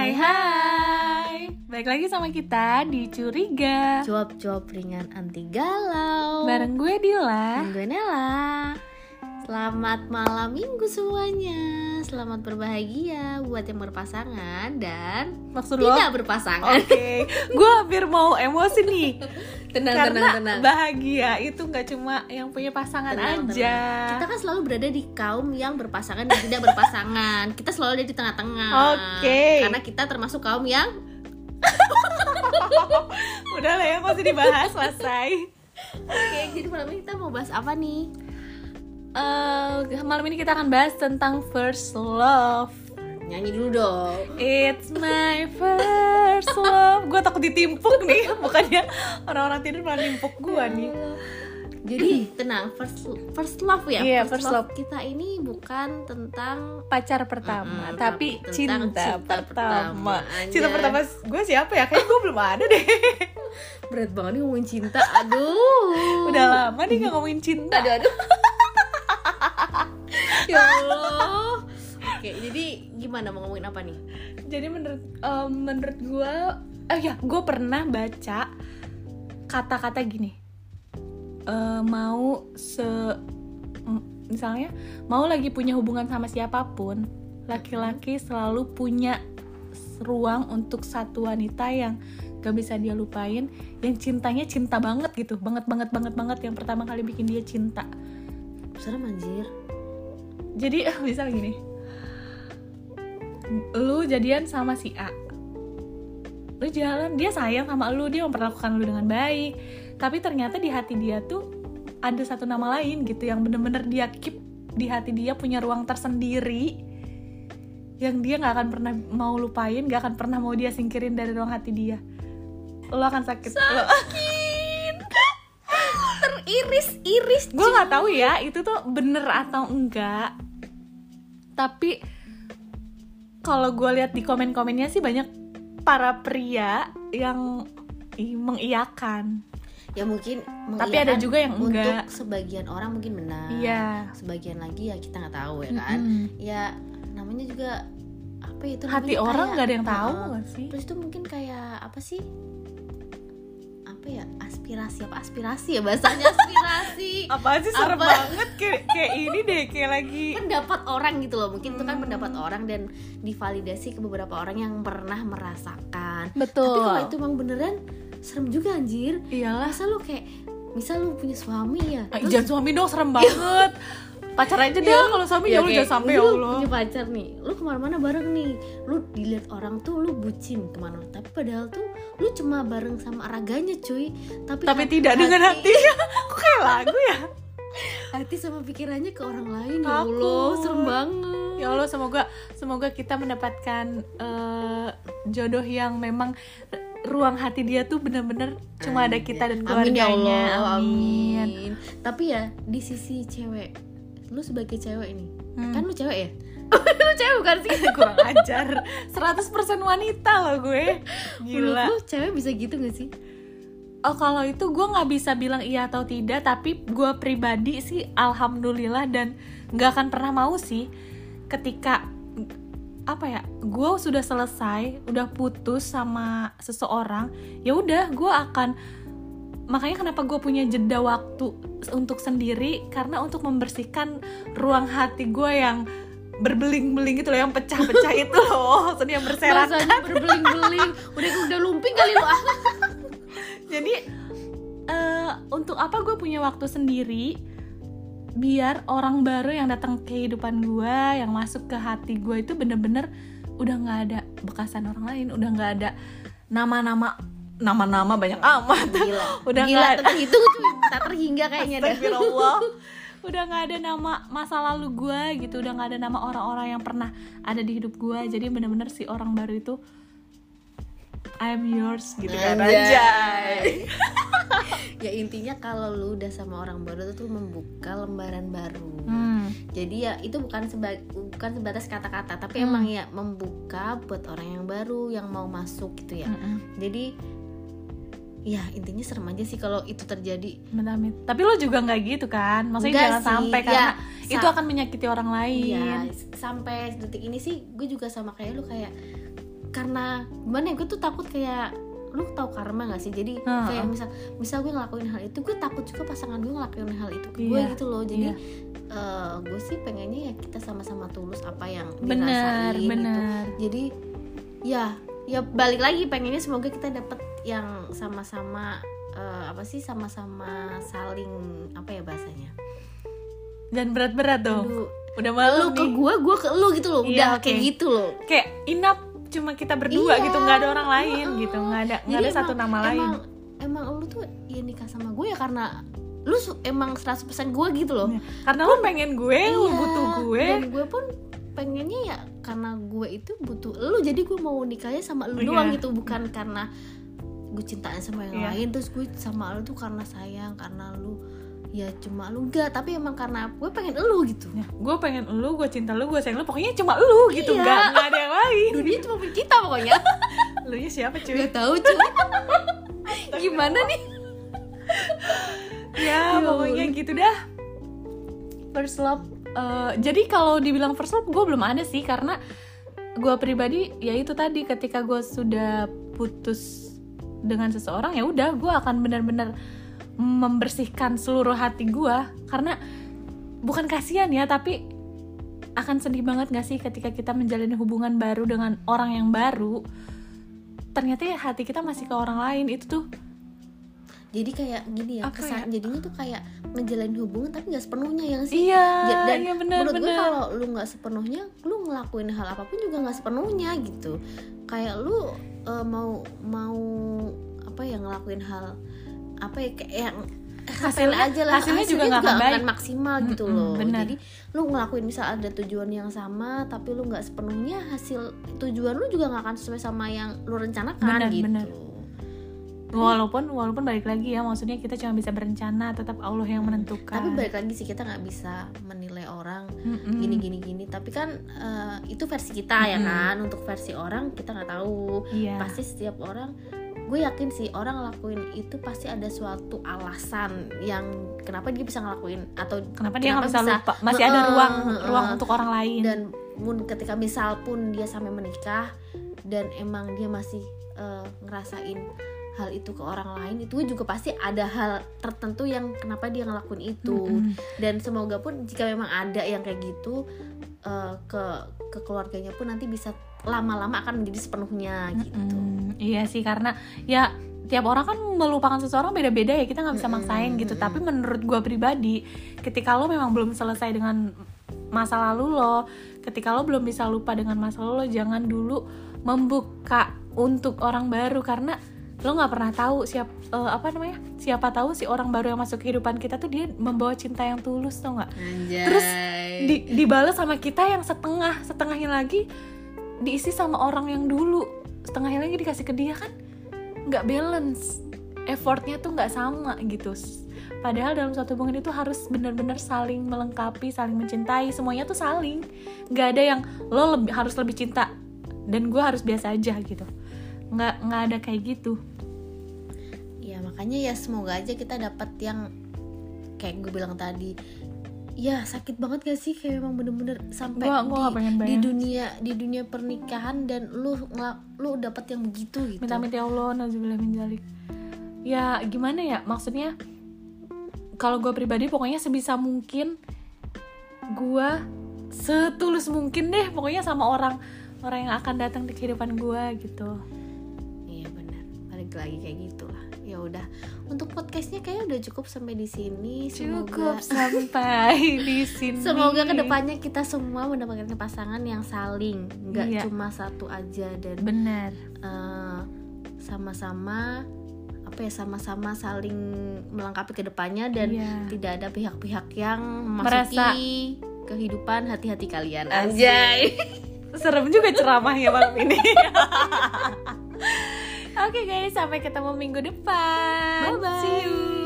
Hai hai. Balik lagi sama kita di Curiga. Cuap-cuap ringan anti galau. Bareng gue Dila. Dan gue Nela Selamat malam minggu semuanya. Selamat berbahagia buat yang berpasangan dan Maksud lo? tidak berpasangan. Oke Gue hampir mau emosi nih. Tenang, Karena tenang, tenang. bahagia itu gak cuma yang punya pasangan Tenang, aja. Kita kan selalu berada di kaum yang berpasangan dan tidak berpasangan. Kita selalu ada di tengah-tengah. Oke. Karena kita termasuk kaum yang Udah lah ya masih dibahas selesai. Oke, jadi malam ini kita mau bahas apa nih? Eh, Malam ini kita akan bahas tentang first love Nyanyi dulu dong It's my first love Gue takut ditimpuk nih Bukannya orang-orang tidur malah nimpuk gue nih Jadi tenang, first first love ya. Iya, first kita ini bukan tentang pacar pertama, Mm-mm, tapi tapi cinta, cinta pertama. pertama, Cinta pertama gue siapa ya? Kayaknya gue belum ada deh. berat banget nih ngomongin cinta. Aduh. Udah lama nih gak ngomongin cinta. Aduh, aduh. Ya Allah. Oke, jadi gimana mau ngomongin apa nih? Jadi menurut em, menurut gue, eh ya gue pernah baca kata-kata gini. Eh, mau se misalnya mau lagi punya hubungan sama siapa pun, laki-laki selalu punya ruang untuk satu wanita yang gak bisa dia lupain, yang cintanya cinta banget gitu, banget banget banget banget yang pertama kali bikin dia cinta. Serem anjir. Jadi misal gini, lu jadian sama si A, lu jalan dia sayang sama lu, dia memperlakukan lu dengan baik, tapi ternyata di hati dia tuh ada satu nama lain gitu yang bener-bener dia keep di hati dia punya ruang tersendiri yang dia nggak akan pernah mau lupain, nggak akan pernah mau dia singkirin dari ruang hati dia. Lo akan sakit. Lo- Teriris-iris. gue nggak tahu ya itu tuh bener atau enggak tapi kalau gue lihat di komen-komennya sih banyak para pria yang mengiyakan Ya mungkin Tapi ada juga yang enggak. Untuk sebagian orang mungkin benar. iya Sebagian lagi ya kita nggak tahu ya kan. Mm-mm. ya namanya juga apa ya itu hati orang nggak ada yang tahu nggak sih terus itu mungkin kayak apa sih ya aspirasi apa? Aspirasi ya bahasanya aspirasi. Apa sih serem Apa? banget. Kayak kayak ini deh kayak lagi pendapat orang gitu loh. Mungkin itu kan Hmm. pendapat orang dan divalidasi ke beberapa orang yang pernah merasakan. Betul. Tapi kalau itu emang beneran serem juga anjir. Iyalah. Masa lu kayak misal lu punya suami ya Ah, jangan suami dong serem banget pacar aja deh kalau suami ya, lu kayak jangan sampai ya lu Allah. punya pacar nih lu ke mana-mana bareng nih. Lu dilihat orang tuh lu bucin ke mana. Tapi padahal tuh lu cuma bareng sama raganya cuy. Tapi tapi hati- tidak dengan hatinya kok kayak lagu ya? Hati sama pikirannya ke orang lain ya. Allah. Serem banget. Ya Allah semoga semoga kita mendapatkan eh, jodoh yang memang ruang hati dia tuh bener-bener cuma ada kita dan amin keluarganya. ya Allah. Amin. amin. Tapi ya di sisi cewek lu sebagai cewek ini Hmm. kan lu cewek ya lu cewek bukan sih kurang ajar. 100% wanita loh gue. Gila. lu cewek bisa gitu gak sih Oh kalau itu gue nggak bisa bilang iya atau tidak, tapi gue pribadi sih alhamdulillah dan nggak akan pernah mau sih ketika apa ya gue sudah selesai udah putus sama seseorang ya udah gue akan makanya kenapa gue punya jeda waktu untuk sendiri? Karena untuk membersihkan ruang hati gue yang berbeling-beling gitu loh yang pecah-pecah itu loh. Maksudnya yang berserakan. Berbeling-beling. Udah udah lumping kali lu ah. Jadi eh, untuk apa gue punya waktu sendiri? Biar orang baru yang datang ke kehidupan gue yang masuk ke hati gue itu bener-bener udah nggak ada bekasan orang lain udah nggak ada nama-nama nama-nama banyak amat. Gila. Udah gila nggak- terhitung cuy tak terhingga kayaknya Astagfirullah. Udah nggak ada nama masa lalu gue gitu udah nggak ada nama orang-orang yang pernah ada di hidup gue jadi bener-bener si orang baru itu I'm yours gitu kan Anjay. Ya intinya kalau lu udah sama orang baru tuh membuka lembaran baru. Hmm. jadi ya itu bukan seba- bukan sebatas kata-kata tapi Hmm. emang ya membuka buat orang yang baru yang mau masuk gitu ya. Mm-mm. jadi ya intinya serem aja sih kalau itu terjadi Amit-amit. Tapi lo juga nggak gitu kan? Maksudnya Enggak jangan sih. sampai Ya, karena sa- itu akan menyakiti orang lain. Iya, s- sampai detik ini sih gue juga sama kayak lu kayak karena gimana ya gue tuh takut kayak lu tahu karma gak sih jadi Heeh. kayak misal misal gue ngelakuin hal itu gue takut juga pasangan gue ngelakuin hal itu ke gue Iya, gitu loh jadi iya. eh, gue sih pengennya ya kita sama-sama tulus apa yang benar dirasain gitu benar jadi ya ya balik lagi pengennya semoga kita dapet yang sama-sama eh, apa sih sama-sama saling apa ya bahasanya? Dan berat-berat dong. Aduh, udah lu malu ke nih. gue gue ke lu gitu loh. Iya, udah oke. kayak gitu loh. Kayak inap cuma kita berdua Iya. gitu nggak ada orang lain Heeh. gitu nggak ada nggak ada satu emang- nama lain. emang emang lu tuh ya nikah sama gue ya karena lu emang 100% gue gitu loh. Iya. karena lu pengen gue lu Iya, butuh gue. Dan gue pun pengennya ya karena gue itu butuh lu. Jadi gue mau nikahnya sama lu Iya. doang gitu bukan karena gue cintanya sama yang Iya. lain terus gue sama lu tuh karena sayang karena lu ya cuma lu enggak tapi emang karena gue pengen lu gitu. Ya, gue pengen lu gue cinta lu gue sayang lu pokoknya cuma lu gitu Iya. nggak ada yang lain. Dunia cuma kita pokoknya. Lu nya siapa cuy? Nggak tahu cuy. Gimana nih? ya Ya pokoknya gitu dah. First love eh, jadi kalau dibilang first love gue belum ada sih karena gue pribadi ya itu tadi ketika gue sudah putus dengan seseorang ya udah gue akan benar-benar membersihkan seluruh hati gue karena bukan kasihan ya tapi akan sedih banget gak sih ketika kita menjalin hubungan baru dengan orang yang baru? Ternyata ya hati kita masih ke orang lain itu tuh jadi kayak gini ya Apa kesan ya? jadinya tuh kayak ngejalin hubungan tapi nggak sepenuhnya yang sih? Iya dan iya benar menurut gue benar. kalau lu nggak sepenuhnya lu ngelakuin hal apa pun juga nggak sepenuhnya gitu. Kayak lu eh, mau mau apa ya ngelakuin hal apa ya kayak yang hasil Hasilnya- aja lah. hasilnya juga nggak akan maksimal gitu Mm-mm, loh. benar. jadi lu ngelakuin misal ada tujuan yang sama tapi lu nggak sepenuhnya hasil tujuan lu juga nggak akan sesuai sama yang lu rencanakan Benar, gitu. benar. Walaupun walaupun balik lagi ya maksudnya kita cuma bisa berencana tetap Allah yang menentukan. Tapi balik lagi sih kita nggak bisa menilai orang Mm-mm. gini gini gini. Tapi kan eh, itu versi kita ya Mm-mm. kan? Untuk versi orang kita nggak tahu. Iya. Pasti setiap orang gue yakin sih orang ngelakuin itu pasti ada suatu alasan yang kenapa dia bisa ngelakuin atau kenapa dia nggak bisa lupa? Masih ada ruang heeh. ruang untuk orang lain. Dan pun ketika misal pun dia sampai menikah dan emang dia masih eh, ngerasain hal itu ke orang lain itu juga pasti ada hal tertentu yang kenapa dia ngelakuin itu. Mm-mm. dan semoga pun jika memang ada yang kayak gitu eh, ke ke keluarganya pun nanti bisa lama-lama akan menjadi sepenuhnya gitu. Mm, iya sih karena ya tiap orang kan melupakan seseorang beda-beda ya kita nggak bisa maksain gitu. Mm-mm. tapi menurut gua pribadi ketika lo memang belum selesai dengan masa lalu lo ketika lo belum bisa lupa dengan masa lalu lo jangan dulu membuka untuk orang baru. Karena lo nggak pernah tahu siap eh, apa namanya siapa tahu si orang baru yang masuk kehidupan kita tuh dia membawa cinta yang tulus tau nggak? Terus di, dibalas sama kita yang setengah setengahnya lagi diisi sama orang yang dulu. Setengahnya lagi dikasih ke dia kan nggak balance. Effortnya tuh nggak sama gitu. Padahal dalam suatu hubungan itu harus benar-benar saling melengkapi saling mencintai semuanya tuh saling. Nggak ada yang lo lebih harus lebih cinta dan gue harus biasa aja gitu. Nggak nggak ada kayak gitu makanya ya semoga aja kita dapat yang kayak gue bilang tadi. Ya sakit banget gak sih? Kayak memang bener-bener sampai Gua- gua di, pengen di dunia di dunia pernikahan dan lu lu dapat yang begitu gitu. Minta-minta ya Allah nazubillah min dzalik. ya gimana ya? Maksudnya kalau gue pribadi pokoknya sebisa mungkin gue setulus mungkin deh pokoknya sama orang orang yang akan datang di kehidupan gue gitu balik lagi kayak gitulah. Ya udah untuk podcastnya kayaknya udah cukup sampai di sini. Cukup semoga sampai di sini. Semoga ke depannya kita semua mendapatkan pasangan yang saling nggak Iya. cuma satu aja dan benar. eh, sama-sama apa ya sama-sama saling melengkapi ke depannya dan Iya. tidak ada pihak-pihak yang Merasa- kehidupan hati-hati kalian. Anjay. Serem juga ceramahnya malam ini Oke guys, sampai ketemu minggu depan. Bye-bye. See you.